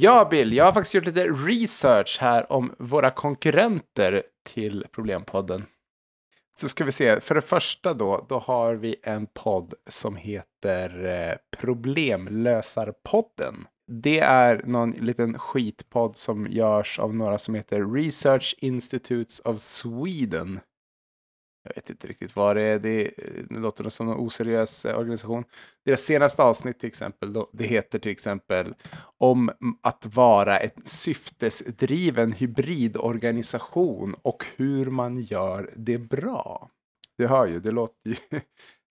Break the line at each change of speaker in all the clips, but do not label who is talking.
Ja, Bill, jag har faktiskt gjort lite research här om våra konkurrenter till Problempodden. Så ska vi se, för det första då, då har vi en podd som heter eh, Problemlösarpodden. Det är någon liten skitpodd som görs av några som heter Research Institutes of Sweden. Jag vet inte riktigt vad det är. Det, det låter som en oseriös eh, organisation. Deras senaste avsnitt till exempel, då, det heter till exempel om att vara en syftesdriven hybridorganisation och hur man gör det bra. Det hör ju, det låter ju,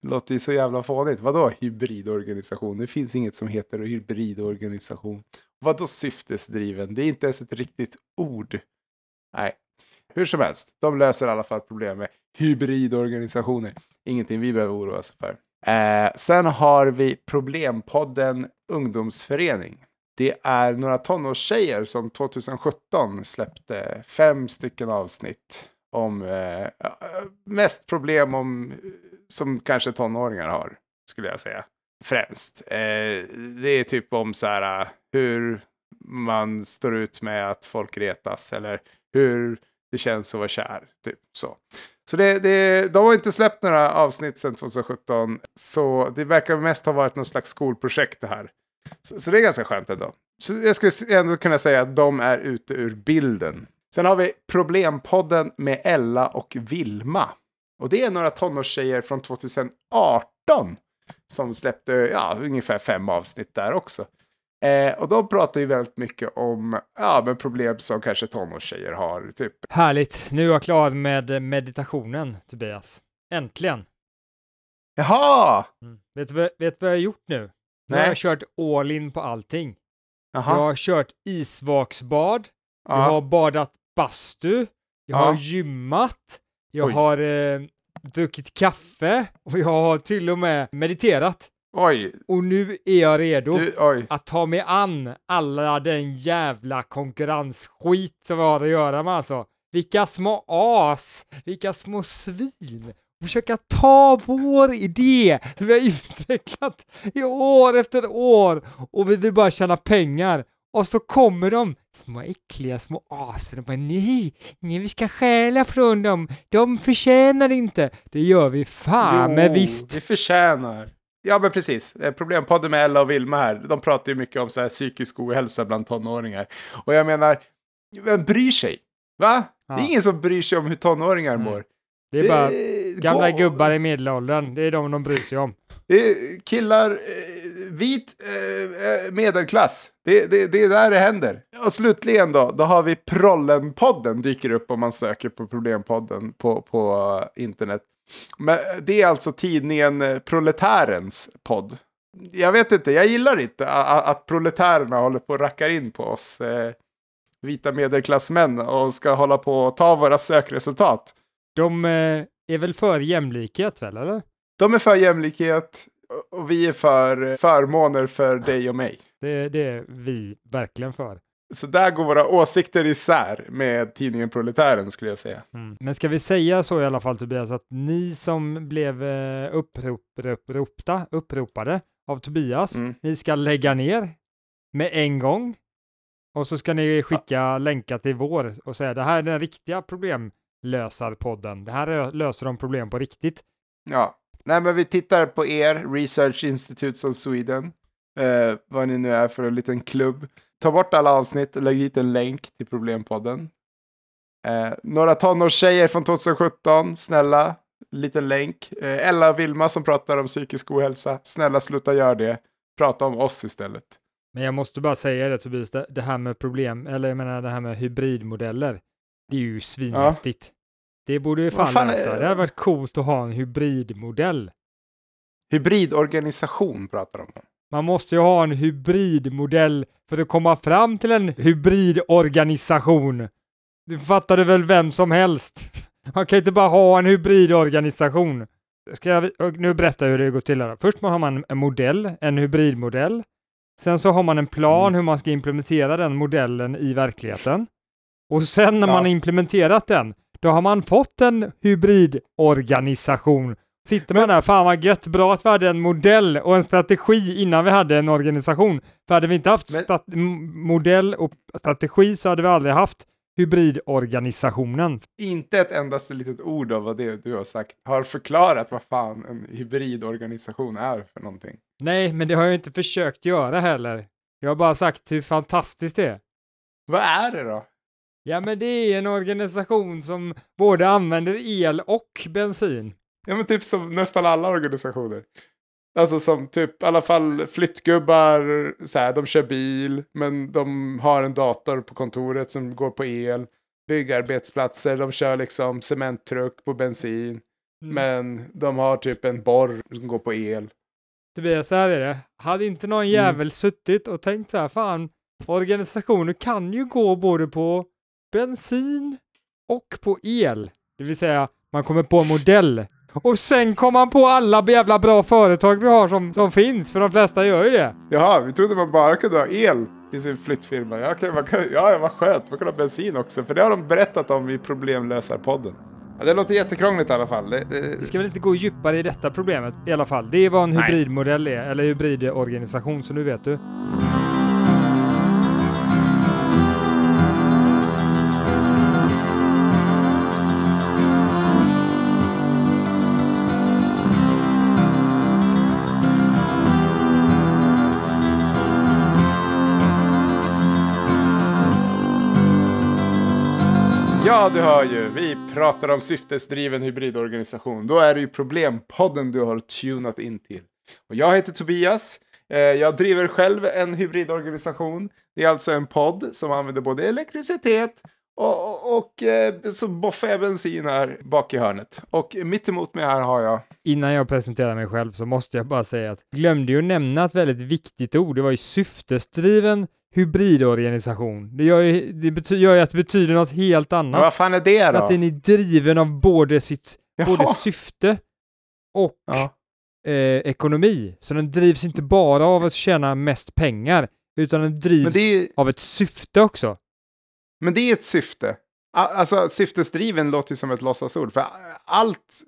det låter ju så jävla fånigt. Vadå hybridorganisation? Det finns inget som heter hybridorganisation. Vadå syftesdriven? Det är inte ens ett riktigt ord. Nej, hur som helst, de löser i alla fall problem med hybridorganisationer. Ingenting vi behöver oroa oss för. Eh, sen har vi Problempodden Ungdomsförening. Det är några tonårstjejer som 2017 släppte fem stycken avsnitt om eh, eh mest problem om, eh, som kanske tonåringar har, skulle jag säga. Främst. Eh, det är typ om så här, eh, hur man står ut med att folk retas eller hur det känns att vara kär. Typ så. Så det, det, de har inte släppt några avsnitt sedan 2017. Så det verkar mest ha varit något slags skolprojekt det här. Så, så det är ganska skönt ändå. Så jag skulle ändå kunna säga att de är ute ur bilden. Sen har vi Problempodden med Ella och Vilma. Och det är några tonårstjejer från 2018 som släppte ja, ungefär fem avsnitt där också. Eh, och de pratar ju väldigt mycket om ja, men problem som kanske tonårstjejer har. Typ.
Härligt, nu är jag klar med meditationen, Tobias. Äntligen!
Jaha!
Mm. Vet, du, vet vad jag har gjort nu? Nu har jag kört all in på allting.
Jaha.
Jag har kört isvaksbad,
Ja.
jag har badat bastu, jag
Ja.
har gymmat, jag
Oj.
har eh, druckit kaffe och jag har till och med mediterat.
Oj,
Och nu är jag redo
du,
att ta mig an alla den jävla konkurrensskit som vi har att göra med alltså. Vilka små as, vilka små svin. Försöka ta vår idé som vi har utvecklat i år efter år och vi vill bara tjäna pengar. Och så kommer de, små äckliga små asen och bara nej, nej vi ska stjäla från dem, de förtjänar inte. Det gör vi fan
Jo,
men visst.
Vi förtjänar. Ja, men precis. Eh, Problempodden med Ella och Vilma här. De pratar ju mycket om så här psykisk ohälsa bland tonåringar. Och jag menar, vem bryr sig? Va? Det är
Ja.
ingen som bryr sig om hur tonåringar
Nej.
mår.
Det är bara
Eh,
gamla
gå-
gubbar i medelåldern, det är de de bryr sig om.
Det är killar, eh, vit medelklass. Det, det, det är där det händer. Och slutligen då, då har vi Prollenpodden dyker upp om man söker på Problempodden på, på internet. Men det är alltså tidningen eh, Proletärens podd. Jag vet inte, jag gillar inte att proletärerna håller på och rackar in på oss eh, vita medelklassmän och ska hålla på och ta våra sökresultat.
De eh, är väl för jämlikhet väl, eller?
De är för jämlikhet och- och vi är för eh, förmåner för dig och mig.
Det, det är vi verkligen för.
Så där går våra åsikter isär med tidningen Proletären skulle jag säga.
Mm. Men ska vi säga så i alla fall Tobias, att ni som blev eh, upprop, uppropta, uppropade av Tobias,
Mm.
ni ska lägga ner med en gång. Och så ska ni skicka länkar till vår och säga det här är den riktiga problemlösarpodden. Det här är- löser de problem på riktigt.
Ja, nej men vi tittar på er, Research Institutes of Sweden. Eh, vad ni nu är för en liten klubb. Ta bort alla avsnitt och lägg hit en länk till Problempodden. Eh, några tonårstjejer från 2017, snälla, liten länk. Eh, Ella och Vilma som pratar om psykisk ohälsa, snälla sluta göra det. Prata om oss istället.
Men jag måste bara säga det Tobias, det, här med problem, eller jag menar det här med hybridmodeller, det är ju svinhäftigt. Det borde ju fan,
fan
lösa.
är-
Det hade varit coolt att ha en hybridmodell.
Hybridorganisation pratar de om.
Man måste ju ha en hybridmodell för att komma fram till en hybridorganisation. Det fattar du väl vem som helst? Man kan ju inte bara ha en hybridorganisation. Ska jag nu berätta hur det går till här. Först har man en modell, en hybridmodell. Sen så har man en plan
Mm.
hur man ska implementera den modellen i verkligheten. Och sen när man har implementerat den, då har man fått en hybridorganisation. Sitter man där, fan vad gött, bra att vi hade en modell och en strategi innan vi hade en organisation. För hade vi inte haft
Men-
modell och strategi så hade vi aldrig haft hybridorganisationen.
Inte ett endaste litet ord av vad det du har sagt har förklarat vad fan en hybridorganisation är för någonting.
Nej, men det har jag inte försökt göra heller. Jag har bara sagt hur fantastiskt det är.
Vad är det då?
Ja, men det är en organisation som både använder el och bensin.
Ja men typ som nästan alla organisationer. Alltså som typ i alla fall flyttgubbar, så här, de kör bil, men de har en dator på kontoret som går på el. Byggarbetsplatser, de kör liksom cementtruck på bensin.
Mm.
Men de har typ en borr som går på el.
Tobias, så här är det. Hade inte någon jävel suttit och tänkt så här, fan, organisationer kan ju gå både på bensin och på el. Det vill säga, man kommer på en modell. Och sen kommer man på alla jävla bra företag vi har som, som finns, för de flesta gör ju det.
Jaha, vi trodde man bara kunde ha el i sin flyttfirma. Ja, okej, man kan, ja, ja, vad skönt. Man kan ha bensin också. För det har de berättat om i Problemlösarpodden. Ja, det låter jättekrångligt i alla fall. Det, det,
Vi ska väl inte gå djupare i detta problemet i alla fall. Det är vad en
Nej.
hybridmodell är, eller hybridorganisation, så nu vet du.
Ja, du hör ju. Vi pratar om syftesdriven hybridorganisation. Då är det ju Problempodden du har tunat in till. Och jag heter Tobias. Eh, jag driver själv en hybridorganisation. Det är alltså en podd som använder både elektricitet och, och, och eh, så boffar jag bensin här bak i hörnet. Och mitt emot mig här har jag...
Innan jag presenterar mig själv så måste jag bara säga att jag glömde ju nämna ett väldigt viktigt ord. Det var ju syftesdriven hybridorganisation. Det gör ju, det bety- gör ju att det betyder något helt
Men
annat.
vad fan är det då?
Att den är driven av både sitt både syfte och
Ja.
eh, ekonomi. Så den drivs inte bara av att tjäna mest pengar, utan den drivs
Men är,
av ett syfte också.
men det är ett syfte. Alltså syftesdriven låter ju som ett låtsasord. För allt,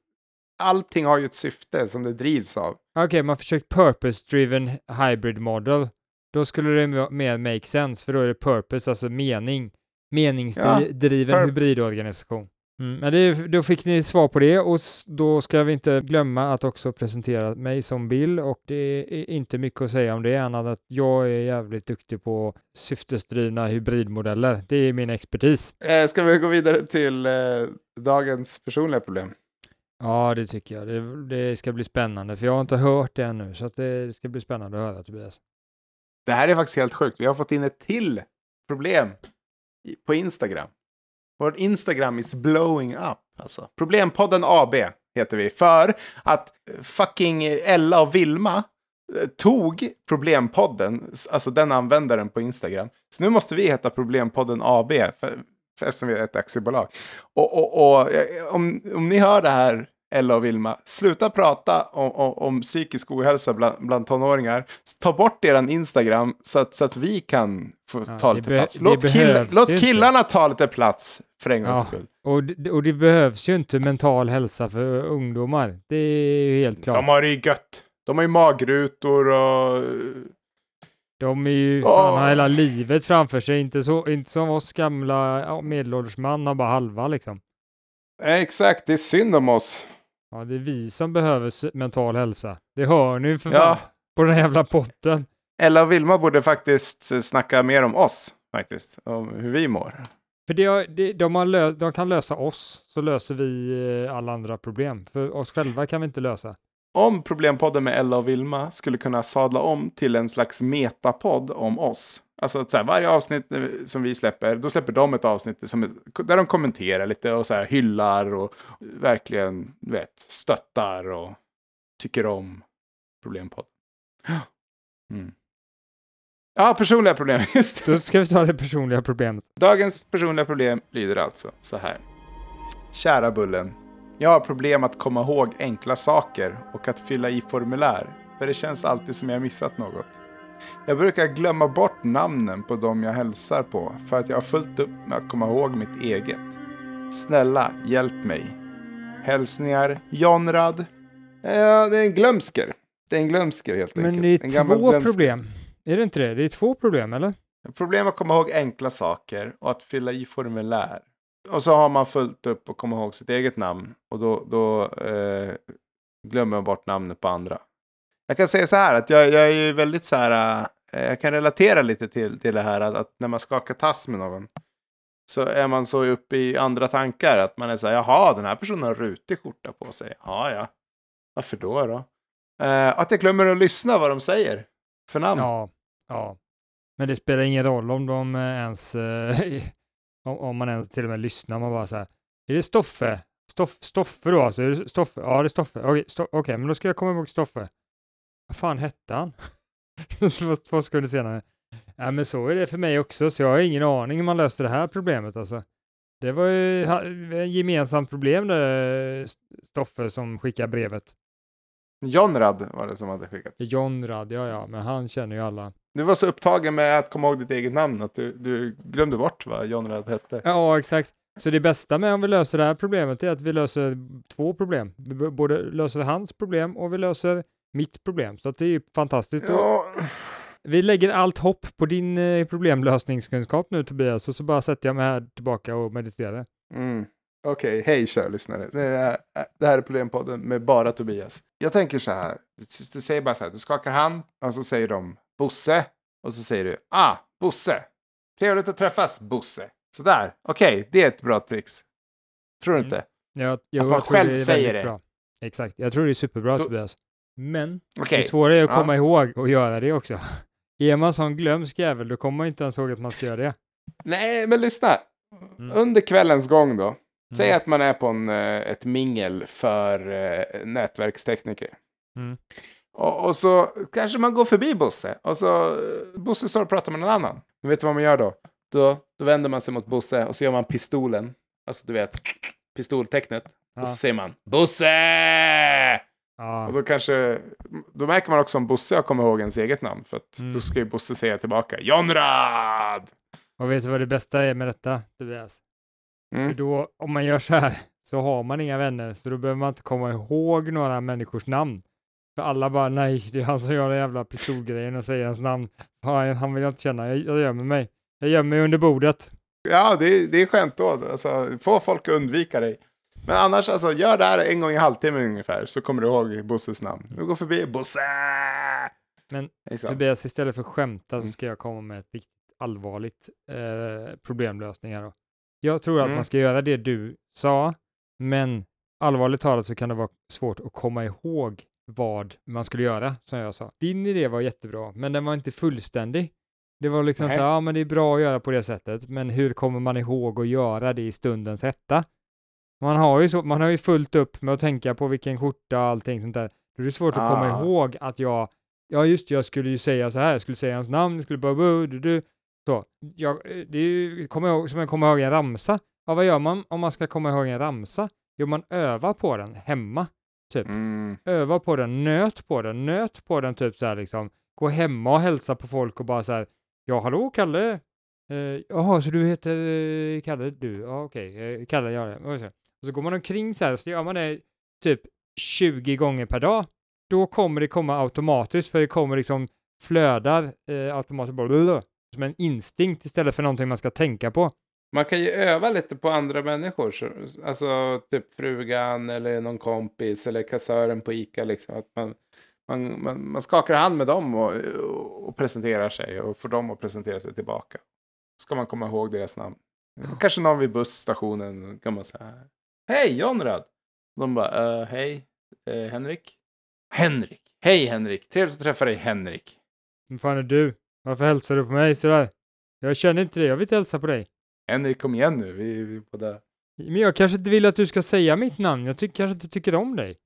allting har ju ett syfte som det drivs av.
Okej, man försökt purpose-driven hybrid model. Då skulle det mer make sense, för då är det purpose, alltså mening. Meningsdriven
pur-
hybridorganisation. Mm, men det, då fick ni svar på det och då ska vi inte glömma att också presentera mig som Bill och det är inte mycket att säga om det annat att jag är jävligt duktig på syftesdrivna hybridmodeller. Det är min expertis.
Eh, ska vi gå vidare till eh, dagens personliga problem?
Ja, det tycker jag. Det, det ska bli spännande, för jag har inte hört det ännu, så att det ska bli spännande att höra Tobias.
Det här är faktiskt helt sjukt. Vi har fått in ett till problem på Instagram. Vår Instagram is blowing up. Alltså. Problempodden AB heter vi. För att eh, fucking Ella och Vilma eh, tog Problempodden, alltså den användaren på Instagram. Så nu måste vi heta Problempodden AB, för, för eftersom vi är ett aktiebolag. Och, och, och eh, om, om ni hör det här, Ella och Vilma, sluta prata om, om, om psykisk ohälsa bland, bland tonåringar. Ta bort eran Instagram så att, så att vi kan få
Ja,
ta lite plats. Låt, kill, låt
ju inte.
killarna ta lite plats för en gångs
Ja.
skull.
Och, det- och det behövs ju inte mental hälsa för ungdomar. Det är ju helt klart.
De har det ju gött. De har ju magrutor och...
De är ju fan har hela livet framför sig, inte, så, inte som oss gamla medelålders man har bara halva liksom.
Exakt, det är synd om oss.
Ja, det är vi som behöver mental hälsa. Det hör ni för fan
Ja,
på den jävla potten.
Ella och Vilma borde faktiskt eh, snacka mer om oss, faktiskt. Om hur vi mår.
För det, har- det, de, har lö, de kan lösa oss, så löser vi eh, alla andra problem. För oss själva kan vi inte lösa.
Om Problempodden med Ella och Vilma skulle kunna sadla om till en slags metapodd om oss. Alltså att så här, varje avsnitt som vi släpper, då släpper de ett avsnitt som, är- där de kommenterar lite och så här hyllar och verkligen vet, stöttar och tycker om Problempodden. Mm. Ja, personliga problem. Just det.
Då ska vi ta det personliga problemet.
Dagens personliga problem lyder alltså så här. Kära Bullen. Jag har problem att komma ihåg enkla saker och att fylla i formulär. För det känns alltid som jag missat något. Jag brukar glömma bort namnen på dem jag hälsar på för att jag har fullt upp med att komma ihåg mitt eget. Snälla, hjälp mig. Hälsningar Jonrad. Ja, det är en glömsker. Det är en glömsker helt enkelt.
Men det
en
är
gammal
två
glömsker.
problem. Är det inte det? Det är två problem, eller?
Problem att komma ihåg enkla saker och att fylla i formulär. Och så har man fullt upp och komma ihåg sitt eget namn. Och då, då eh, glömmer man bort namnet på andra. Jag kan säga så här att jag, jag är ju väldigt så här. Eh, jag kan relatera lite till, till det här att, att när man skakar tass med någon. Så är man så uppe i andra tankar att man är så här. Jaha, den här personen har rutig skjorta på sig. Ja, ja. Varför då då? Eh, att jag glömmer att lyssna vad de säger. För namn.
Ja, ja. Men det spelar ingen roll om de eh, ens, eh, om, man ens till och med lyssnar, man bara så här, är det Stoffe? Stoff, Stoffe då alltså? Är det Stoffe? Ja, det är Stoffe. Okej, sto, okej, men då ska jag komma ihåg Stoffe. Vad fan hette han? två, två sekunder senare. Ja, men så är det för mig också, så jag har ingen aning hur man löste det här problemet alltså. Det var ju ett gemensamt problem det, Stoffe som skickade brevet.
Jonrad var det som hade skickat.
John Rad, ja ja, men han känner ju alla.
Du var så upptagen med att komma ihåg ditt eget namn att du, du glömde bort vad Jonrad hette.
Ja, exakt. Så det bästa med om vi löser det här problemet är att vi löser två problem. Vi både löser hans problem och vi löser mitt problem. Så att det är ju fantastiskt.
Ja,
Vi lägger allt hopp på din eh, problemlösningskunskap nu Tobias och så bara sätter jag mig här tillbaka och mediterar.
mm. Okej, hej kära lyssnare. Det, är, det här är Problempodden med bara Tobias. Jag tänker så här, du, säger bara så här, du skakar hand och så säger de Bosse och så säger du Ah, Bosse. Trevligt att träffas, Bosse. Sådär, okej, det är ett bra trix. Tror du
Mm.
inte?
Jag, jag
Att man själv
det
säger det.
Bra. Exakt, jag tror det är superbra
Då-
Tobias. Men
Okej,
det svåra är att
Ja.
komma ihåg och göra det också. Är man sån glömsk jävel, då kommer man inte ens ihåg att man ska göra det.
nej men lyssna.
Mm.
Under kvällens gång då, Säg
Mm.
att man är på en, eh, ett mingel för eh, nätverkstekniker.
Mm.
Och, och så kanske man går förbi Bosse. Och så eh, Bosse står och pratar med någon annan. Men vet du vad man gör då? Då, då vänder man sig mot Bosse och så gör man pistolen. Alltså du vet, pistoltecknet.
Ja.
Och så säger man Bosse!
Ja.
Och då kanske, då märker man också om Bosse har kommit ihåg ens eget namn. För att
Mm.
då ska ju Bosse säga tillbaka Jonrad!
Och vet du vad det bästa är med detta, Tobias?
Mm.
För då, om man gör så här, så har man inga vänner, så då behöver man inte komma ihåg några människors namn. För alla bara, nej, det är han som gör den jävla pistolgrejen och säger hans namn. Han, han vill jag inte känna, jag, jag gömmer mig. Jag gömmer mig under bordet.
Ja, det, är- det är skönt då. Alltså, få folk att undvika dig. Men annars, alltså, gör det här en gång i halvtimmen ungefär, så kommer du ihåg Bosses namn. Du går förbi Bosse!
Men
Liksom.
Tobias, istället för skämta så
Mm.
ska jag komma med ett riktigt allvarligt eh, problemlösning här då. Jag tror att
Mm.
man ska göra det du sa, men allvarligt talat så kan det vara svårt att komma ihåg vad man skulle göra, som jag sa. Din idé var jättebra, men den var inte fullständig. Det var liksom
Nej.
så här, ja men det är bra att göra på det sättet, men hur kommer man ihåg att göra det i stundens hetta? Man har ju, så, man har ju fullt upp med att tänka på vilken skjorta och allting sånt där. Då är det svårt att komma
Ah.
ihåg att jag, ja just jag skulle ju säga så här, jag skulle säga hans namn, jag skulle bara bu, du, du. Så, jag, eh, det är ju, kommer ihåg, som jag kommer ihåg en ramsa. Ja, vad gör man om man ska komma ihåg en ramsa? Jo, man övar på den hemma. Typ.
Mm.
Öva på den, nöt på den, nöt på den typ så här liksom. Gå hemma och hälsa på folk och bara så här, ja hallå Kalle? Eh, Jaha, så du heter eh, Kalle du? Ja okej, eh, Kalle gör det. Och så, och går man omkring så här, så gör man det typ 20 gånger per dag. Då kommer det komma automatiskt, för det kommer liksom flödar eh, automatiskt blablabla, som en instinkt istället för någonting man ska tänka på.
Man kan ju öva lite på andra människor. så- Alltså typ frugan eller någon kompis eller kassören på Ica. Liksom. Att man, man, man, man skakar hand med dem och, och presenterar sig och får dem att presentera sig tillbaka. Ska man komma ihåg deras namn. Kanske någon vid busstationen kan man säga. Hej Jonrad! De bara, "Eh, hej eh, Henrik. Henrik! Hej Henrik! Trevligt att träffa dig Henrik.
Vem fan är du? Varför hälsar du på mig sådär? Jag känner inte dig, jag vill inte hälsa på dig.
Henrik kom igen nu, vi, vi är båda...
Men jag kanske inte vill att du ska säga mitt namn. Jag tycker kanske inte tycker om dig.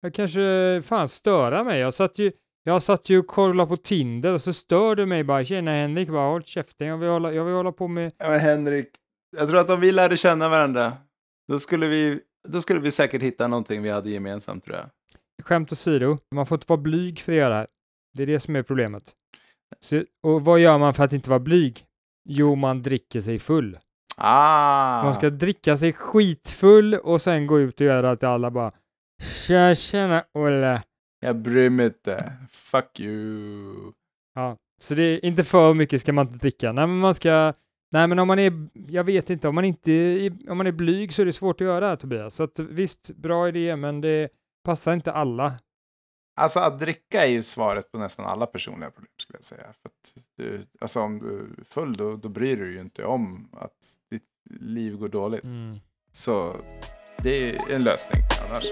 Jag kanske, fan, störa mig. Jag satt ju, jag satt ju och kollade på Tinder och så stör du mig bara. Tjena Henrik, bara håll käften. Jag vill hålla, jag vill hålla på med...
Ja, men Henrik, jag tror att om vi lärde känna varandra, då skulle vi, då skulle vi säkert hitta någonting vi hade gemensamt tror jag.
Skämt åsido, man får inte vara blyg för att göra det här. Det är det som är problemet. Så, och vad gör man för att inte vara blyg? Jo, man dricker sig full.
Ah!
Man ska dricka sig skitfull och sen gå ut och göra att alla bara Tja, tjena Olle.
Jag bryr mig inte. Fuck you.
Ja, så det är inte för mycket ska man inte dricka. Nej, men man ska, nej men om man är, jag vet inte, om man inte, är- om man är blyg så är det svårt att göra det här Tobias. Så att visst, bra idé, men det passar inte alla.
Alltså att dricka är ju svaret på nästan alla personliga problem skulle jag säga. För du, alltså om du är full då, då bryr du ju inte om att ditt liv går dåligt.
Mm.
Så det är en lösning annars.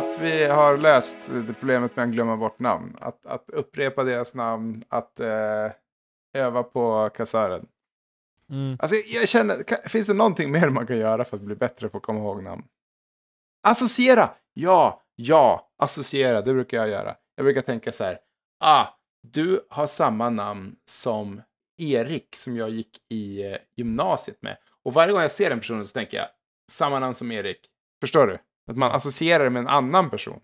Att vi har löst det problemet med att glömma bort namn? Att, att upprepa deras namn, att eh, öva på kassören.
Mm.
Alltså jag känner, kan, finns det någonting mer man kan göra för att bli bättre på att komma ihåg namn? Associera! Ja, ja, associera, det brukar jag göra. Jag brukar tänka så här, ah, du har samma namn som Erik som jag gick i eh, gymnasiet med. Och varje gång jag ser den personen så tänker jag, samma namn som Erik. Förstår du? Att man associerar det med en annan person.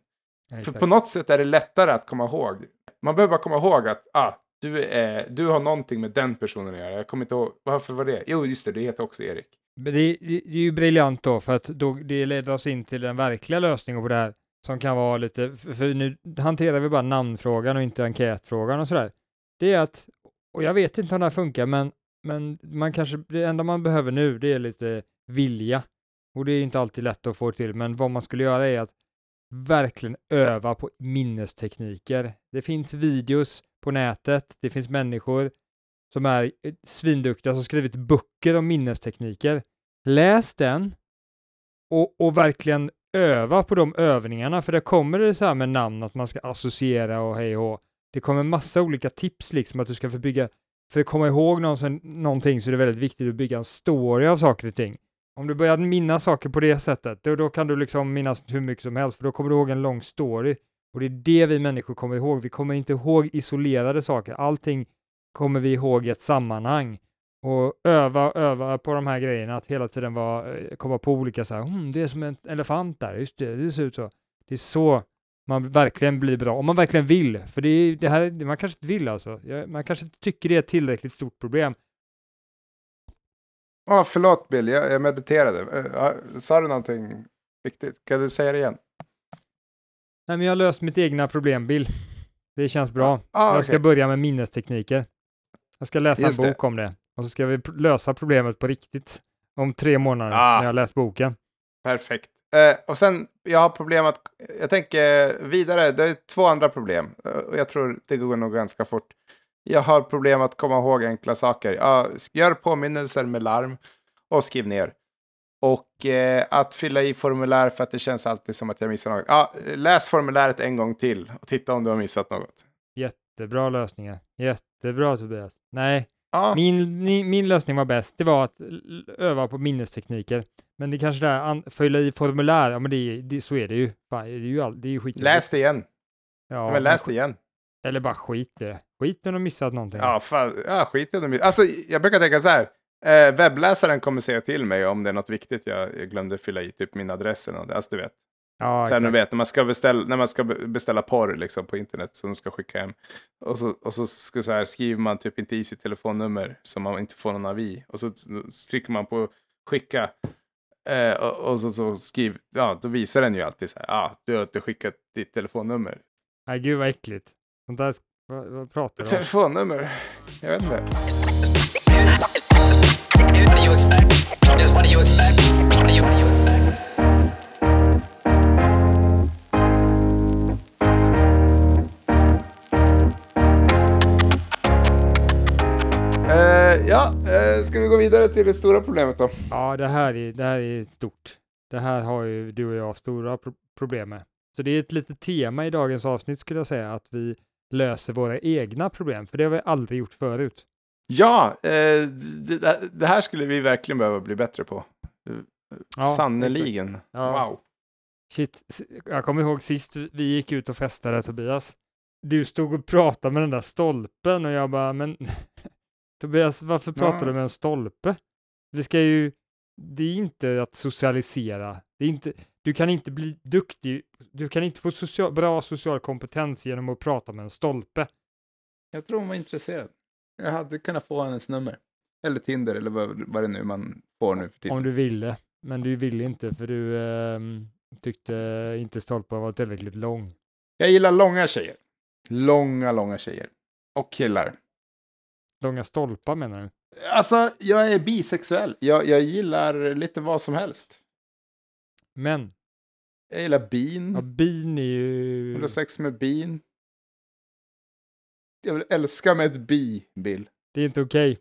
Ja,
För på något sätt är det lättare att komma ihåg. Man behöver bara komma ihåg att ah, du, är, du har någonting med den personen att göra. Jag kommer inte ihåg, varför var det? Jo, just det, det heter också Erik.
Det, det, det är ju briljant då, för att då, det leder oss in till den verkliga lösningen på det här, som kan vara lite, för, för nu hanterar vi bara namnfrågan och inte enkätfrågan och sådär. Det är att, och jag vet inte om det här funkar, men, men man kanske, det enda man behöver nu, det är lite vilja. Och det är inte alltid lätt att få till, men vad man skulle göra är att verkligen öva på minnestekniker. Det finns videos på nätet, det finns människor som är eh, svinduktiga som skrivit böcker om minnestekniker. Läs den och, och verkligen öva på de övningarna, för där kommer det så här med namn att man ska associera och hej och hå. Det kommer massa olika tips liksom att du ska få bygga, för att komma ihåg någonsin, någonting så är det väldigt viktigt att bygga en story av saker och ting. Om du börjar minnas saker på det sättet, då, då kan du liksom minnas hur mycket som helst, för då kommer du ihåg en lång story. Och det är det vi människor kommer ihåg. Vi kommer inte ihåg isolerade saker. Allting kommer vi ihåg i ett sammanhang. Och öva, öva på de här grejerna, att hela tiden vara, eh, komma på olika så här, hmm, det är som en elefant där, just det, det ser ut så. Det är så man verkligen blir bra, om man verkligen vill. För det, är, det här, man kanske inte vill alltså. Man kanske inte tycker det är ett tillräckligt stort problem.
Ah, förlåt Bill, jag, jag mediterade. Ah, sa du någonting viktigt? Kan du säga det igen?
Nej, men jag har löst mitt egna problem, Bill. Det känns bra.
Ah,
jag ska börja med minnestekniker. Jag ska läsa
Just
en
det.
bok om det. Och så ska vi lösa problemet på riktigt om tre månader
Ah.
när jag har läst boken.
Perfekt. Eh, och sen, jag har problem att, jag tänker vidare, det är två andra problem. Eh, och jag tror det går nog ganska fort. Jag har problem att komma ihåg enkla saker. Ja, s- gör påminnelser med larm och skriv ner. Och eh, att fylla i formulär för att det känns alltid som att jag missar något. Ja, läs formuläret en gång till och titta om du har missat något.
Jättebra lösningar. Jättebra Tobias. Nej,
Ja,
min, min, min lösning var bäst. Det var att öva på minnestekniker. Men det kanske där, an, fylla i formulär, ja men det, det, så är det ju. Fan, det är ju, all, det är ju skit.
läs det igen.
Ja,
men läs det igen.
Eller bara skit i det. Skit när du missat någonting.
Ja, fan, ja skit i det. Alltså, jag brukar tänka så här. Eh, webbläsaren kommer säga till mig om det är något viktigt jag, glömde fylla i, typ min adress eller något. Alltså du vet.
ja
Sen du vet, när man ska beställa, när man ska be- beställa porr liksom, på internet som de ska skicka hem. Och så, och så, ska så här, skriver man typ inte i sitt telefonnummer som man inte får någon avi. Och så trycker man på skicka. Eh, och, och så, så skriv, ja, då visar den ju alltid så här, ah, du har inte skickat ditt telefonnummer.
Nej, gud vad äckligt. Sånt där, vad, vad pratar du om?
Telefonnummer? Jag vet inte. Eh, ja, eh, ska vi gå vidare till det stora problemet då?
Ja, det här är, det här är stort. Det här har ju du och jag stora pro problem med. Så det är ett litet tema i dagens avsnitt skulle jag säga, att vi löser våra egna problem, för det har vi aldrig gjort förut.
Ja, eh, det, det här skulle vi verkligen behöva bli bättre på.
Ja,
Sannerligen.
Ja.
Wow.
Shit, jag kommer ihåg sist vi gick ut och festade Tobias. Du stod och pratade med den där stolpen och jag bara, men Tobias, varför pratar
Ja.
du med en stolpe? Vi ska ju, det är inte att socialisera. Det är inte, du kan inte bli duktig, du kan inte få social, bra social kompetens genom att prata med en stolpe.
Jag tror hon var intresserad. Jag hade kunnat få hennes nummer. Eller Tinder eller vad, vad det nu man får nu för tiden.
Om du ville, men du ville inte för du ehm, tyckte inte stolpen var tillräckligt lång.
Jag gillar långa tjejer. Långa, långa tjejer. Och killar.
Långa stolpar menar du?
Alltså, jag är bisexuell. Jag, jag gillar lite vad som helst.
Men,
Jag gillar bin.
ja, bin är ju...
vill ha sex med bin. Jag vill älska med ett bi, Bill.
Det är inte okej.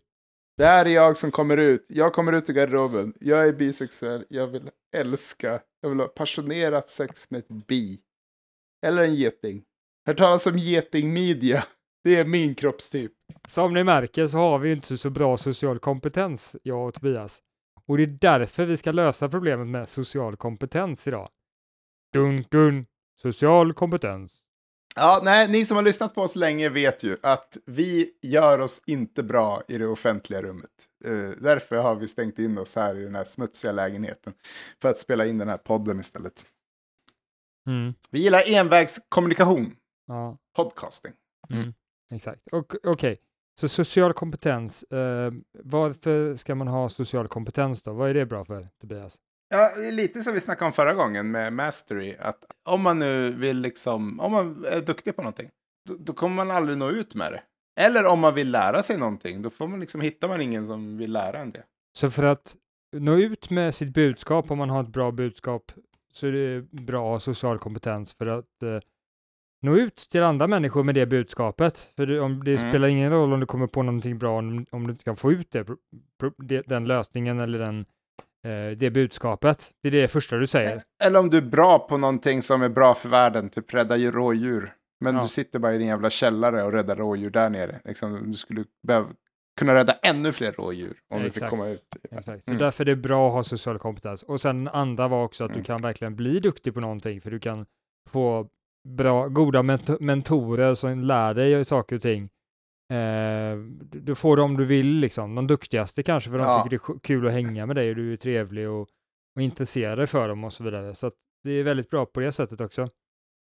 Det här är jag som kommer ut. Jag kommer ut ur garderoben. Jag är bisexuell. Jag vill älska. Jag vill ha passionerat sex med ett bi. Eller en geting. Hört talas om getingmidja. Det är min kroppstyp.
Som ni märker så har vi inte så bra social kompetens, jag och Tobias. Och det är därför vi ska lösa problemet med social kompetens idag. Dun, dun. Social kompetens.
Ja, nej, ni som har lyssnat på oss länge vet ju att vi gör oss inte bra i det offentliga rummet. Eh, därför har vi stängt in oss här i den här smutsiga lägenheten. För att spela in den här podden istället.
Mm.
Vi gillar envägskommunikation.
Ja,
Podcasting. Mm.
exakt. Och Okej, så social kompetens. Eh, varför ska man ha social kompetens då? Vad är det bra för, Tobias?
Ja, lite som vi snackade om förra gången med Mastery. Att om man nu vill liksom, om man är duktig på någonting, då, då kommer man aldrig nå ut med det. Eller om man vill lära sig någonting, då får man liksom, hittar man ingen som vill lära en det.
Så för att nå ut med sitt budskap, om man har ett bra budskap, så är det bra att ha social kompetens för att eh, nå ut till andra människor med det budskapet. För det, om, det
Mm.
spelar ingen roll om du kommer på någonting bra om, om du inte kan få ut det, det, den lösningen eller den, eh, det budskapet. Det är det första du säger.
Eller om du är bra på någonting som är bra för världen, typ rädda ju rådjur. Men
Ja.
du sitter bara i din jävla källare och räddar rådjur där nere. Liksom, du skulle behöva kunna rädda ännu fler rådjur om du fick
Exakt.
komma ut.
Exakt. Så
Mm.
därför är det bra att ha social kompetens. Och sen andra var också att
Mm.
du kan verkligen bli duktig på någonting, för du kan få bra, goda ment- mentorer som lär dig saker och ting. Eh, du får dem du vill, liksom. De duktigaste kanske, för de
Ja.
tycker det är kul att hänga med dig och du är trevlig och, och intresserar dig för dem och så vidare. Så det är väldigt bra på det sättet också.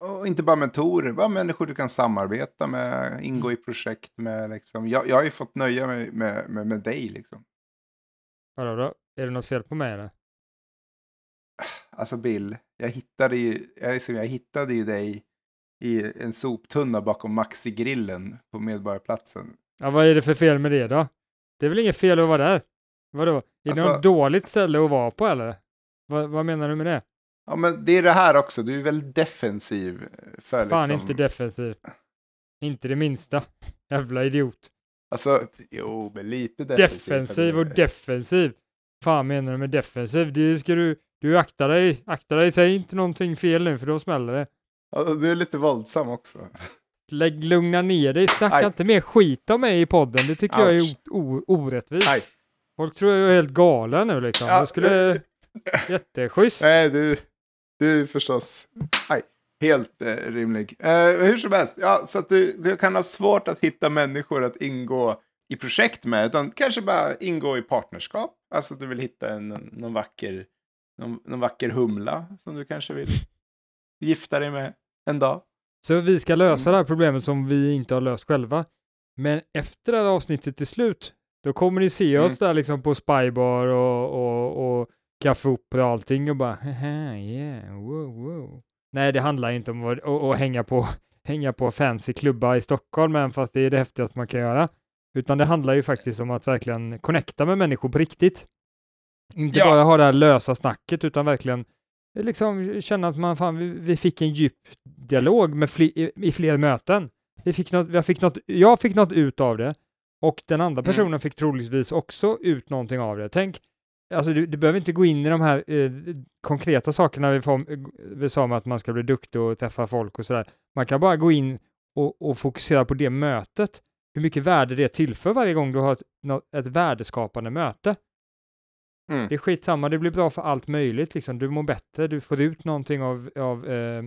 Och inte bara mentorer, bara människor du kan samarbeta med, ingå i projekt med. Liksom. Jag, jag har ju fått nöja mig med, med, med dig. Liksom.
Vadå då? Är det något fel på mig eller?
Alltså Bill, jag hittade, ju, jag, liksom, jag hittade ju dig i en soptunna bakom Maxi-grillen på Medborgarplatsen.
Ja, vad är det för fel med det då? Det är väl inget fel att vara där? Vadå? Är det
Alltså-
något dåligt ställe att vara på eller? Vad, vad menar du med det?
Ja, men det är det här också. Du är väldigt defensiv. För,
Fan
liksom,
inte defensiv. Inte det minsta. Jävla idiot.
Alltså, jo, men lite defensiv.
Defensiv och defensiv. Fan menar du med defensiv? Det ska du, du akta dig. Akta dig, säg inte någonting fel nu för då smäller det.
Du är lite våldsam också.
Lägg, lugna ner dig, snacka
Aj.
inte mer skit om mig i podden. Det tycker jag är
Ouch.
o, o, orättvist.
Aj.
Folk tror jag är helt galen nu liksom.
Ja,
Jag skulle... Jätteschysst.
Nej, du, du är förstås aj, helt eh, rimlig. Eh, hur som helst, ja, så att du, du kan ha svårt att hitta människor att ingå i projekt med, utan kanske bara ingå i partnerskap. Alltså du vill hitta en, någon, vacker, någon, någon vacker humla som du kanske vill gifta dig med en dag.
Så vi ska lösa
Mm.
det här problemet som vi inte har löst själva. Men efter det här avsnittet till slut, då kommer ni se oss där liksom på Spybar och, och, och Café Opera och allting och bara yeah, wow, wow. Nej, det handlar inte om att, att, att hänga, på, hänga på fancy klubbar i Stockholm, men fast det är det häftigaste man kan göra. Utan det handlar ju faktiskt om att verkligen connecta med människor på riktigt. Inte
Ja.
bara ha det här lösa snacket, utan verkligen liksom känna att man fan, vi, vi fick en djup dialog med fli, i, i fler möten. Vi fick något, jag, fick något, jag fick något ut av det och den andra
Mm.
personen fick troligtvis också ut någonting av det. Tänk, alltså du, du behöver inte gå in i de här eh, konkreta sakerna vi, får, vi sa med att man ska bli duktig och träffa folk och sådär. Man kan bara gå in och, och fokusera på det mötet. Hur mycket värde det tillför varje gång du har ett, ett värdeskapande möte.
Mm.
Det är skitsamma, det blir bra för allt möjligt. Liksom. Du mår bättre, du får ut någonting av, av eh, eh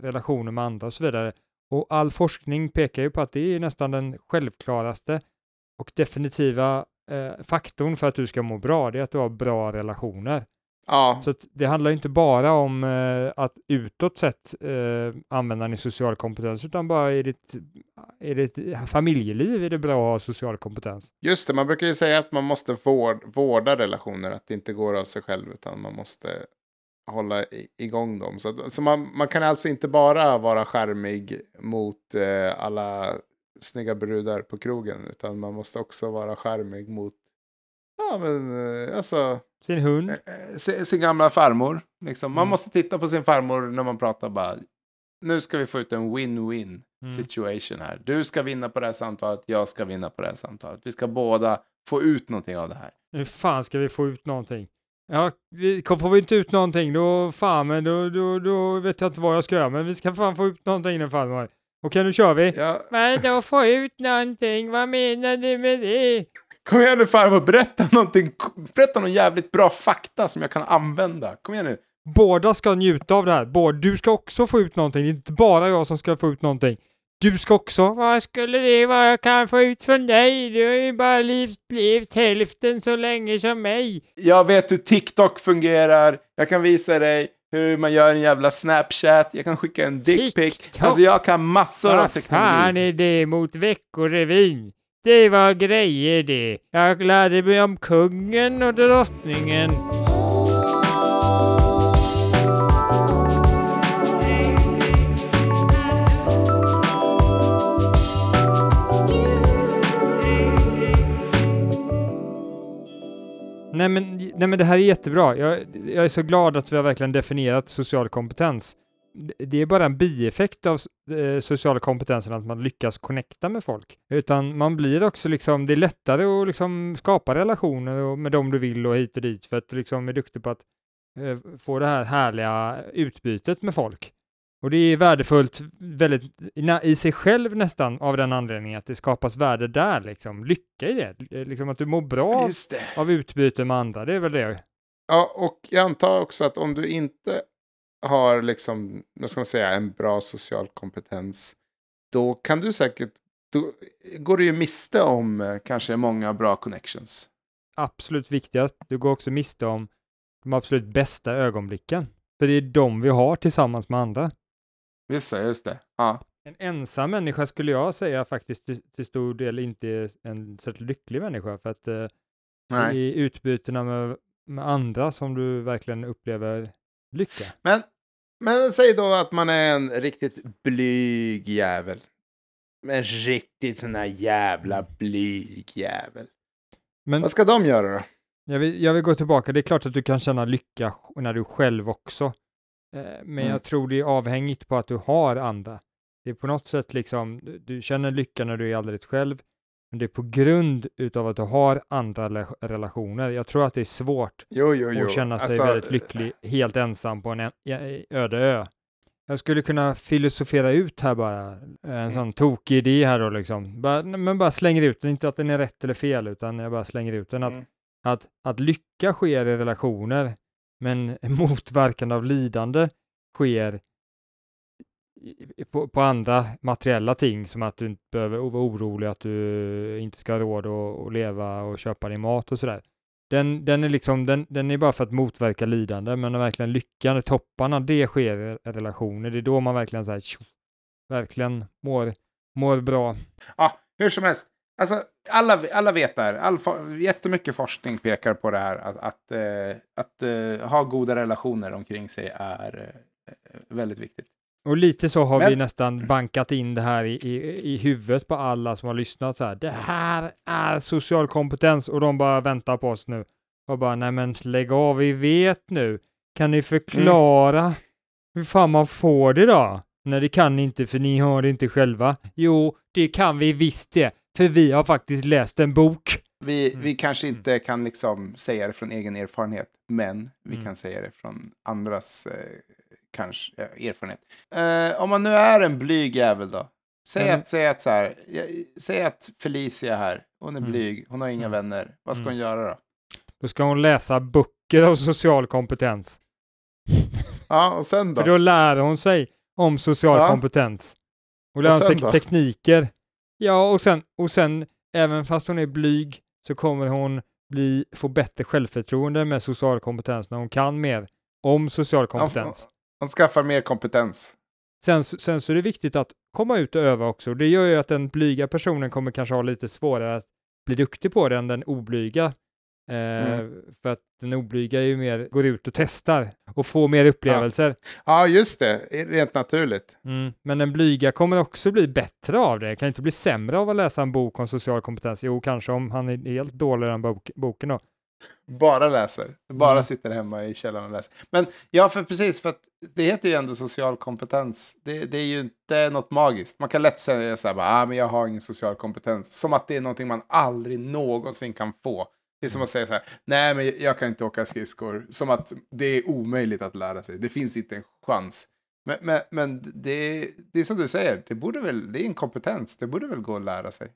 relationer med andra och så vidare. Och all forskning pekar ju på att det är nästan den självklaraste och definitiva eh, faktorn för att du ska må bra, det är att du har bra relationer.
Ja,
Så det handlar inte bara om eh, att utåt sett eh, använda din social kompetens, utan bara i ditt, i ditt familjeliv är det bra att ha social kompetens.
just det. Man brukar ju säga att man måste vård, vårda relationer, att det inte går av sig själv, utan man måste hålla i, igång dem. Så, att, så man, man kan alltså inte bara vara charmig mot eh, alla snygga brudar på krogen, utan man måste också vara charmig mot, ja men, eh, alltså,
Sin hund,
eh, sin, sin gamla farmor. Liksom. Man
Mm.
måste titta på sin farmor när man pratar bara, nu ska vi få ut en win-win
Mm.
situation här. Du ska vinna på det här samtalet, jag ska vinna på det här samtalet. Vi ska båda få ut någonting av det här.
hur fan ska vi få ut någonting? Ja, vi, får vi inte ut någonting då, fan, men då, då, då vet jag inte vad jag ska göra, men vi ska fan få ut någonting nu farmor. Okej, nu kör vi.
Ja,
Men då få ut någonting, vad menar du med det?
Kom igen nu farmor, berätta någonting. Berätta någon jävligt bra fakta som jag kan använda. Kom igen nu.
Båda ska njuta av det här. Båda, du ska också få ut någonting, det är inte bara jag som ska få ut någonting. Du ska också. Vad skulle det vara jag kan få ut från dig? Du har ju bara levt, levt hälften så länge som mig.
Jag vet hur TikTok fungerar. Jag kan visa dig hur man gör en jävla Snapchat. Jag kan skicka en dickpic. Alltså jag kan massor av
Vad fan
teknologi.
är det mot Veckorevyn? Det var grejer det. Jag lärde mig om kungen och drottningen. Nej men, nej men det här är jättebra. Jag, jag är så glad att vi har verkligen definierat social kompetens. Det- är bara en bieffekt av eh, social kompetensen att man lyckas connecta med folk. Utan man blir också liksom, det är lättare att liksom skapa relationer med dem du vill och hit och dit för att du liksom är duktig på att eh, få det här härliga utbytet med folk. Och det är värdefullt väldigt i- sig själv nästan av den anledningen att det skapas värde där liksom. Lycka i det, liksom att du mår bra av utbyte med andra, det är väl det.
Ja, och jag antar också att om du inte har liksom, vad ska man säga, en bra social kompetens, då kan du säkert, då går du ju miste om eh, kanske många bra connections.
Absolut viktigast, du går också miste om de absolut bästa ögonblicken. För det är de vi har tillsammans med andra.
Just det, just det. Ja.
En ensam människa skulle jag säga faktiskt till, till stor del inte är en särskilt lycklig människa. För att eh, i utbytena med, med andra som du verkligen upplever lycka.
Men, men säg då att man är en riktigt blyg jävel. En riktigt sån här jävla blyg jävel.
Men
Vad ska de göra då?
Jag vill, jag vill gå tillbaka. Det är klart att du kan känna lycka när du själv också. Eh, men
Mm.
jag tror det är avhängigt på att du har andra. Det är på något sätt liksom, du känner lycka när du är alldeles själv. Men det är på grund utav att du har andra relationer. Jag tror att det är svårt
Jo, jo, jo.
att känna sig
Alltså,
väldigt lycklig helt ensam på en öde ö. Jag skulle kunna filosofera ut här bara, en sån tokig idé här då liksom. Bara, men bara slänger ut den, inte att den är rätt eller fel, utan jag bara slänger ut den. Att
Mm.
att, att lycka sker i relationer, men motverkande av lidande sker på, på andra materiella ting, som att du inte behöver vara orolig att du inte ska ha råd att, att leva och köpa din mat och sådär. Den, den, är liksom, den, den är bara för att motverka lidande, men den verkligen lyckan, topparna, det sker i relationer. Det är då man verkligen så här, tjo, verkligen mår, mår bra.
Ja, hur som helst. Alltså, alla, alla vet det här. All, jättemycket forskning pekar på det här. Att, att, eh, att, att ha goda relationer omkring sig är eh, väldigt viktigt.
Och lite så har vi
Men-
nästan bankat in det här i, i, i huvudet på alla som har lyssnat så här. Det här är social kompetens och de bara väntar på oss nu. Och bara, nej men lägg av, vi vet nu. Kan ni förklara hur fan man får det då? Nej, det kan ni inte för ni har det inte själva. Jo, det kan vi visst det. För vi har faktiskt läst en bok.
Vi,
Mm.
vi kanske inte kan liksom säga det från egen erfarenhet, men vi
Mm.
kan säga det från andras eh, kanske, eh, erfarenhet. Eh, om man nu är en blyg jävel då. Säg,
Mm.
att, säg, att, så här, säg att Felicia här, hon är
Mm.
blyg, hon har inga
Mm.
vänner. Vad ska
Mm.
hon göra då?
Då ska hon läsa böcker om social kompetens.
Ja, och sen då?
För då lär hon sig om social
Ja.
kompetens. Och lär
Och
sig
då?
tekniker. Ja, och sen, och sen, även fast hon är blyg, så kommer hon bli, få bättre självförtroende med social kompetens när hon kan mer om social kompetens.
Hon skaffar mer kompetens.
Sen, sen så är det viktigt att komma ut och öva också. Det gör ju att den blyga personen kommer kanske ha lite svårare att bli duktig på det än den oblyga. Eh,
Mm.
För att den oblyga är ju mer, går ut och testar och får mer upplevelser.
Ja, just det. Rent naturligt.
Mm. Men den blyga kommer också bli bättre av det. Kan inte bli sämre av att läsa en bok om social kompetens. Jo, kanske om han är helt dålig i den bok, boken då.
Bara läser. Bara
Mm.
sitter hemma i källaren och läser. Men ja, för precis, för att det heter ju ändå social kompetens. Det, det är ju inte något magiskt. Man kan lätt säga så här, bara, ah, men jag har ingen social kompetens. Som att det är någonting man aldrig någonsin kan få. Det är som att säga så här, nej men jag kan inte åka skridskor. Som att det är omöjligt att lära sig. Det finns inte en chans. Men, men, men det, det är som du säger, det, borde väl, det är en kompetens. Det borde väl gå att lära sig.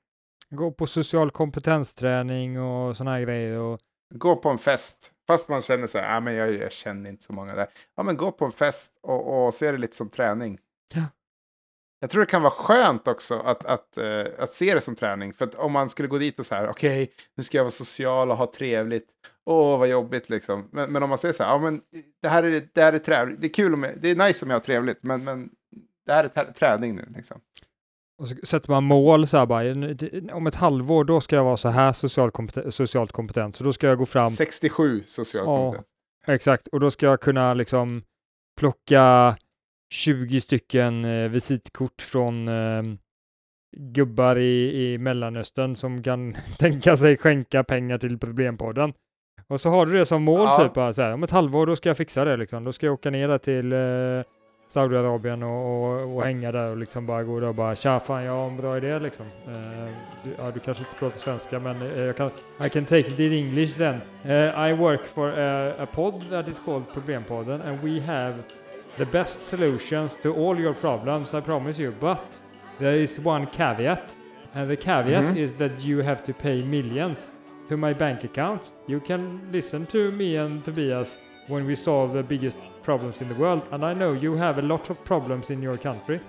Gå på social kompetensträning och sådana här grejer. Och,
Gå på en fest, fast man känner så här, ah, men jag, jag känner inte så många där. Ja, men gå på en fest och, och se det lite som träning.
Ja.
Jag tror det kan vara skönt också att, att, eh, att se det som träning. För att om man skulle gå dit och så här, okej, nu ska jag vara social och ha trevligt. Åh, vad jobbigt liksom. Men, men om man säger så här, ja men det här är, det här är trevligt. Det är kul om jag, det är nice om jag har trevligt, men, men det här är trä- träning nu liksom.
Och så sätter man mål så här bara, "En- det- om ett halvår då ska jag vara så här social kompeten- socialt kompetent. Så då ska jag gå fram
67 social
Ja.
kompetens.
Exakt, och då ska jag kunna liksom plocka 20 stycken eh, visitkort från eh, gubbar i, i Mellanöstern som kan tänka sig skänka pengar till Problempodden. Och så har du det som mål
Ja.
typ, bara så här, om ett halvår då ska jag fixa det liksom. Då ska jag åka ner där till eh, Saudiarabien och, och, och hänga där och liksom bara gå där och bara tja fan jag har en bra idé liksom. Eh, du, ja, du kanske inte pratar svenska men eh, jag kan, I can take it in English then. Uh, I work for a, a pod that is called Problempodden and we have the best solutions to all your problems I promise you but there is one caveat and the caveat
Mhm.
is that you have to pay millions to my bank account. You can listen to me and Tobias when we solve the biggest problems in the world and I know you have a lot of problems in your country.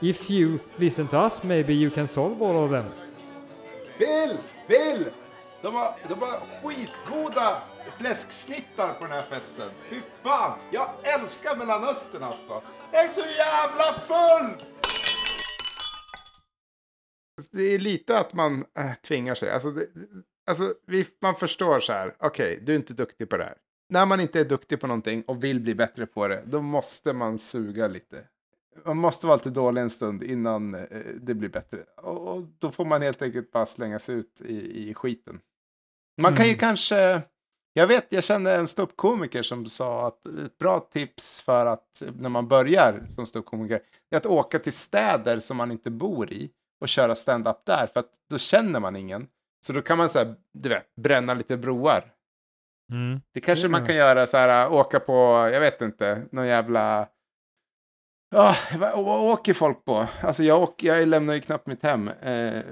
If you listen to us maybe you can solve all of them.
Bill! Bill! De har, de har skitgoda fläsksnittar på den här festen. Fy fan! Jag älskar Mellanöstern alltså. Jag är så jävla full! Det är lite att man äh, tvingar sig. Alltså, det, alltså vi, man förstår så här. Okej, du är inte duktig på det här. När man inte är duktig på någonting och vill bli bättre på det, då måste man suga lite. Man måste vara lite dålig en stund innan eh, det blir bättre. Och, och då får man helt enkelt bara slänga sig ut i, i skiten. Man kan ju
Mm.
kanske... Jag vet, jag kände en ståuppkomiker som sa att ett bra tips för att när man börjar som ståuppkomiker är att åka till städer som man inte bor i och köra stand-up där, för att då känner man ingen. Så då kan man så här, du vet, bränna lite broar.
Mm.
Det kanske
Ja.
man kan göra så här, åka på, jag vet inte, någon jävla... Ja, vad åker folk på? Alltså jag, åker, jag lämnar ju knappt mitt hem. Eh,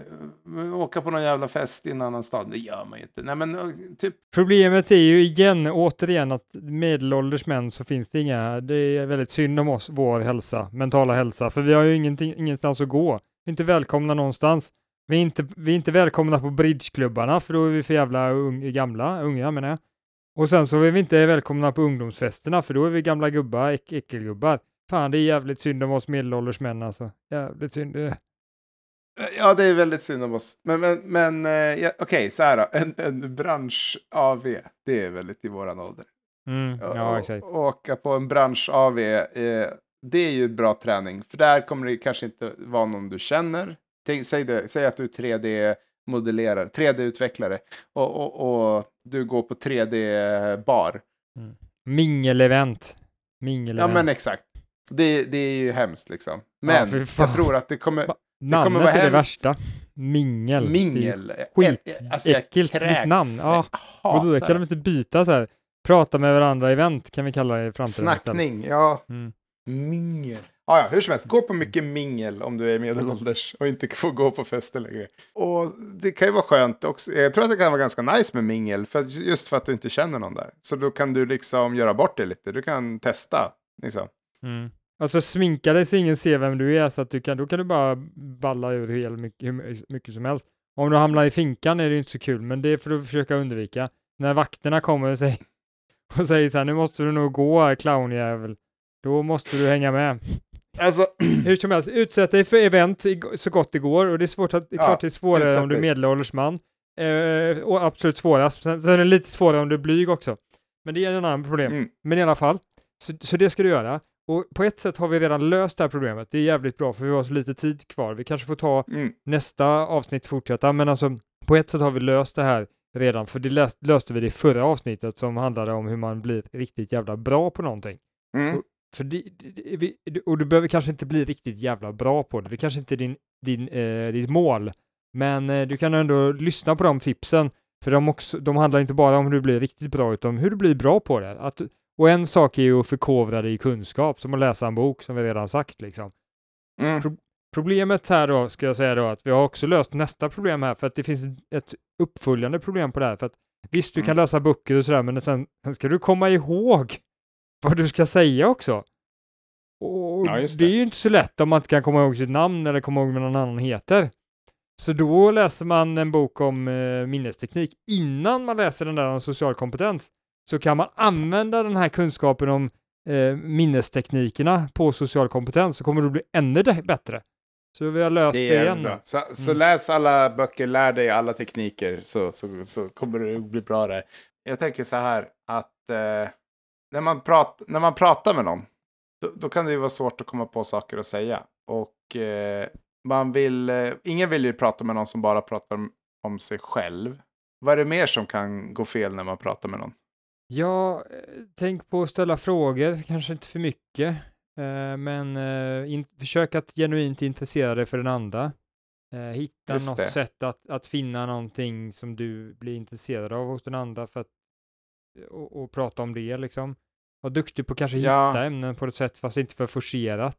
åka på någon jävla fest i en annan stad, det gör man ju inte. Nej men typ,
Problemet är ju igen, återigen, att medelålders män så finns det inga, det är väldigt synd om oss, vår hälsa, mentala hälsa, för vi har ju ingenting, ingenstans att gå. Vi är inte välkomna någonstans. Vi är inte, vi är inte välkomna på bridgeklubbarna, för då är vi för jävla ung, gamla, unga menar jag. Och sen så är vi inte välkomna på ungdomsfesterna, för då är vi gamla gubbar, äck, äckelgubbar. Fan, det är jävligt synd om oss medelålders män alltså. Jävligt synd. det.
ja det är väldigt synd om oss. Men, men, men eh, ja, okej, så här då. En, en bransch-AV, det är väldigt i våran ålder.
Mm, ja, exakt.
Åka på en bransch-AV, eh, det är ju bra träning. För där kommer det kanske inte vara någon du känner. Tänk, säg, det, säg att du är 3D-modellerare, 3D-utvecklare och, och, och du går på 3D-bar.
Mingelevent.
Ja,
Mingelevent.
men exakt. Det, det är ju hemskt liksom.
Ja,
Men
fan.
jag tror att det kommer... Kommer
Namnet
vara
är det värsta. Mingel.
Mingel.
skit-
Eh, alltså,
namn. Ja. Och då kan de inte byta så här. Prata med varandra event kan vi kalla det i framtiden.
Snackning, ja.
Mm.
Mingel. Ah, ja, hur som helst, gå på mycket mingel om du är medelålders och inte får gå på fester längre. Och det kan ju vara skönt också. Jag tror att det kan vara ganska nice med mingel, för att, just för att du inte känner någon där. Så då kan du liksom göra bort det lite. Du kan testa. Liksom.
Mm. Alltså sminka dig så ingen ser vem du är så att du kan, då kan du bara balla ur hur mycket, hur mycket som helst. Om du hamnar i finkan är det ju inte så kul, men det får du försöka undvika. När vakterna kommer och säger, och säger så här, nu måste du nog gå clownjävel. Då måste du hänga med.
Alltså,
Hur som helst, utsätt dig för event så gott det går och det är svårt att, det är
Ja,
klart det är svårare om du är medelålders man. Eh, och absolut svårast. Sen, sen är det lite svårare om du är blyg också. Men det är en annan problem.
mm,
Men i alla fall, så, så det ska du göra. Och på ett sätt har vi redan löst det här problemet. Det är jävligt bra för vi har så lite tid kvar. Vi kanske får ta
mm,
nästa avsnitt fortsätta, men alltså på ett sätt har vi löst det här redan, för det löst, löste vi det i förra avsnittet som handlade om hur man blir riktigt jävla bra på någonting.
mm.
För det, det, och du behöver kanske inte bli riktigt jävla bra på det, det kanske inte är din, din, eh, ditt mål, men eh, du kan ändå lyssna på de tipsen, för de, också, de handlar inte bara om hur du blir riktigt bra, utan hur du blir bra på det. Att, och en sak är ju att förkovra dig i kunskap, som att läsa en bok, som vi redan sagt. Liksom.
Mm.
Problemet här då, ska jag säga då, att vi har också löst nästa problem här, för att det finns ett uppföljande problem på det här. För att visst, du kan
Mm.
läsa böcker och sådär, men sen, sen ska du komma ihåg vad du ska säga också. Och
Ja,
det.
det.
är ju inte så lätt om man inte kan komma ihåg sitt namn eller komma ihåg vad någon annan heter. Så då läser man en bok om eh, minnesteknik. Innan man läser den där om social kompetens så kan man använda den här kunskapen om eh, minnesteknikerna på social kompetens så kommer du bli ännu bättre. Så vi har löst det,
Det
igen.
bra. Så, så
Mm.
läs alla böcker, lär dig alla tekniker så, så, så kommer det bli bra där. Jag tänker så här att eh, när, man prat, när man pratar med någon då, då kan det ju vara svårt att komma på saker att säga. Och eh, man vill, eh, ingen vill ju prata med någon som bara pratar om, om sig själv. Vad är det mer som kan gå fel när man pratar med någon?
Ja, eh, tänk på att ställa frågor, kanske inte för mycket, eh, men eh, in, försök att genuint intressera dig för den andra. Eh, hitta
Just
något
det.
sätt att, att finna någonting som du blir intresserad av hos den andra för att och, och prata om det liksom. Var duktig på att kanske
Ja.
hitta ämnen på ett sätt fast inte för forcerat.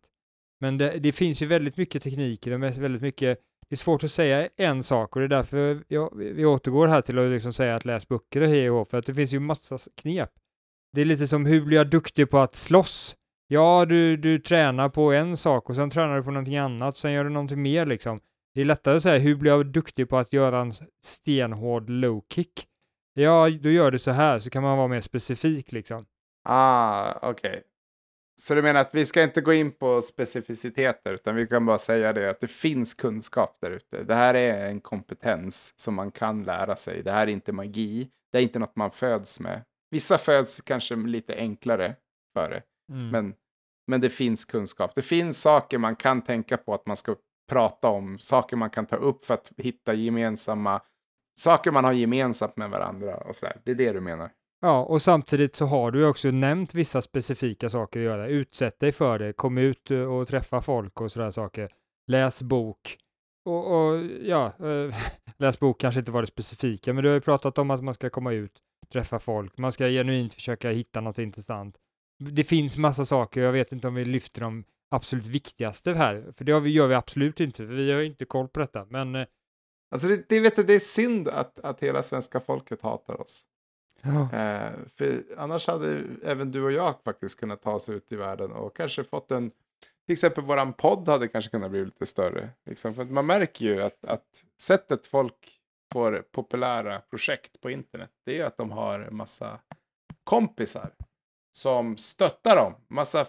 Men det, det finns ju väldigt mycket tekniker och väldigt mycket det är svårt att säga en sak och det är därför jag, vi återgår här till att liksom säga att läs böcker och hej och för att det finns ju massa knep. Det är lite som hur blir jag duktig på att slåss? Ja, du, du tränar på en sak och sen tränar du på någonting annat, sen gör du någonting mer liksom. Det är lättare att säga hur blir jag duktig på att göra en stenhård low kick? Ja, då gör du så här, så kan man vara mer specifik liksom.
Ah, okej. Så du menar att vi ska inte gå in på specificiteter, utan vi kan bara säga det att det finns kunskap där ute. Det här är en kompetens som man kan lära sig. Det här är inte magi. Det är inte något man föds med. Vissa föds kanske lite enklare för det,
Mm.
men, men det finns kunskap. Det finns saker man kan tänka på att man ska prata om, saker man kan ta upp för att hitta gemensamma, saker man har gemensamt med varandra och så där. Det är det du menar.
Ja, och samtidigt så har du ju också nämnt vissa specifika saker att göra. Utsätt dig för det, kom ut eh, och träffa folk och sådana saker. Läs bok. Och, och ja, äh, läs bok kanske inte var det specifika, men du har ju pratat om att man ska komma ut, träffa folk, man ska genuint försöka hitta något intressant. Det finns massa saker, jag vet inte om vi lyfter de absolut viktigaste här, för det har vi, gör vi absolut inte, för vi har ju inte koll på detta, men eh,
Alltså det, det, vet du, det är synd att, att hela svenska folket hatar oss.
ja,
Eh, för annars hade även du och jag faktiskt kunnat ta oss ut i världen och kanske fått en... Till exempel våran podd hade kanske kunnat bli lite större. Liksom. För man märker ju att, att sättet folk får populära projekt på internet, det är att de har en massa kompisar som stöttar dem. Massa,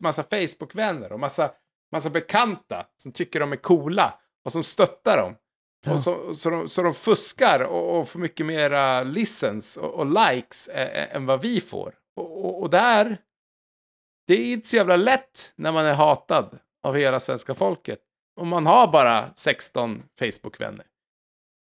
massa Facebook-vänner och massa, massa bekanta som tycker de är coola och som stöttar dem.
Ja.
Och så, så, de, så de fuskar och, och får mycket mera listens och, och likes ä, ä, än vad vi får. Och, och, och där, det är inte så jävla lätt när man är hatad av hela svenska folket. Och man har bara 16 Facebook-vänner.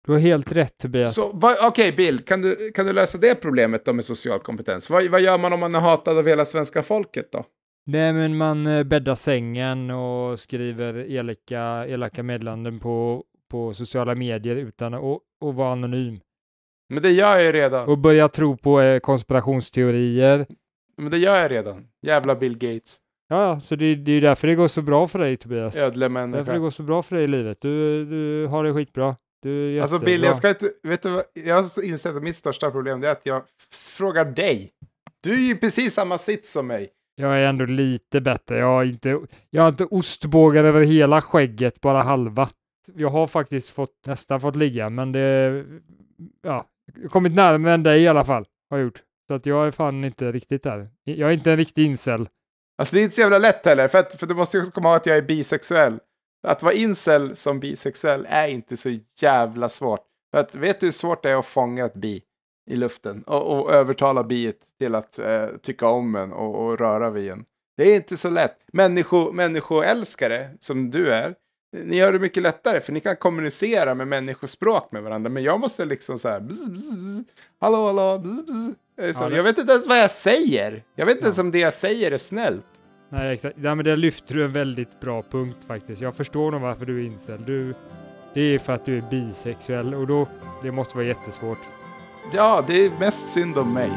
du har helt rätt Tobias.
Okej Bill, kan du, kan du lösa det problemet då med social kompetens? Vad, vad gör man om man är hatad av hela svenska folket då?
Nej, men man eh, bäddar sängen och skriver elaka, elaka meddelanden på, på sociala medier utan att vara anonym.
Men det gör jag ju redan.
Och börja tro på eh, konspirationsteorier.
Men det gör jag redan. Jävla Bill Gates.
Ja, så det, det är ju därför det går så bra för dig Tobias.
Ödle
Därför det
människa.
går så bra för dig i livet. Du, du har det skitbra. Du är
Alltså. Bill, jag ska inte... Vet du vad? Jag har insett att mitt största problem är att jag frågar dig. Du är ju precis samma sits som mig.
Jag är ändå lite bättre. Jag har inte, jag har inte ostbågar över hela skägget, bara halva jag har faktiskt fått, nästan fått ligga, men det, ja, kommit närmare än dig i alla fall, har jag gjort. Så att jag är fan inte riktigt där. Jag är inte en riktig incel.
Alltså det är inte så jävla lätt heller, för, att, för du måste ju komma ihåg att jag är bisexuell. Att vara incel som bisexuell är inte så jävla svårt. För att, vet du hur svårt det är att fånga ett bi i luften och, och övertala biet till att eh, tycka om en och, och röra vid en? Det är inte så lätt. Människo, människoälskare, som du är, ni gör det mycket lättare för ni kan kommunicera med människospråk med varandra. Men jag måste liksom så här, bzz, bzz, bzz, hallå, hallå, bzz, bzz. Så,
Ja, det-
Jag vet inte ens vad jag säger. Jag vet inte
Ja.
ens om det jag säger är snällt.
Nej, exakt. Ja, men det lyfter du en väldigt bra punkt faktiskt. Jag förstår nog varför du är incel. Du, det är för att du är bisexuell och då, det måste vara jättesvårt.
Ja, det är mest synd om mig.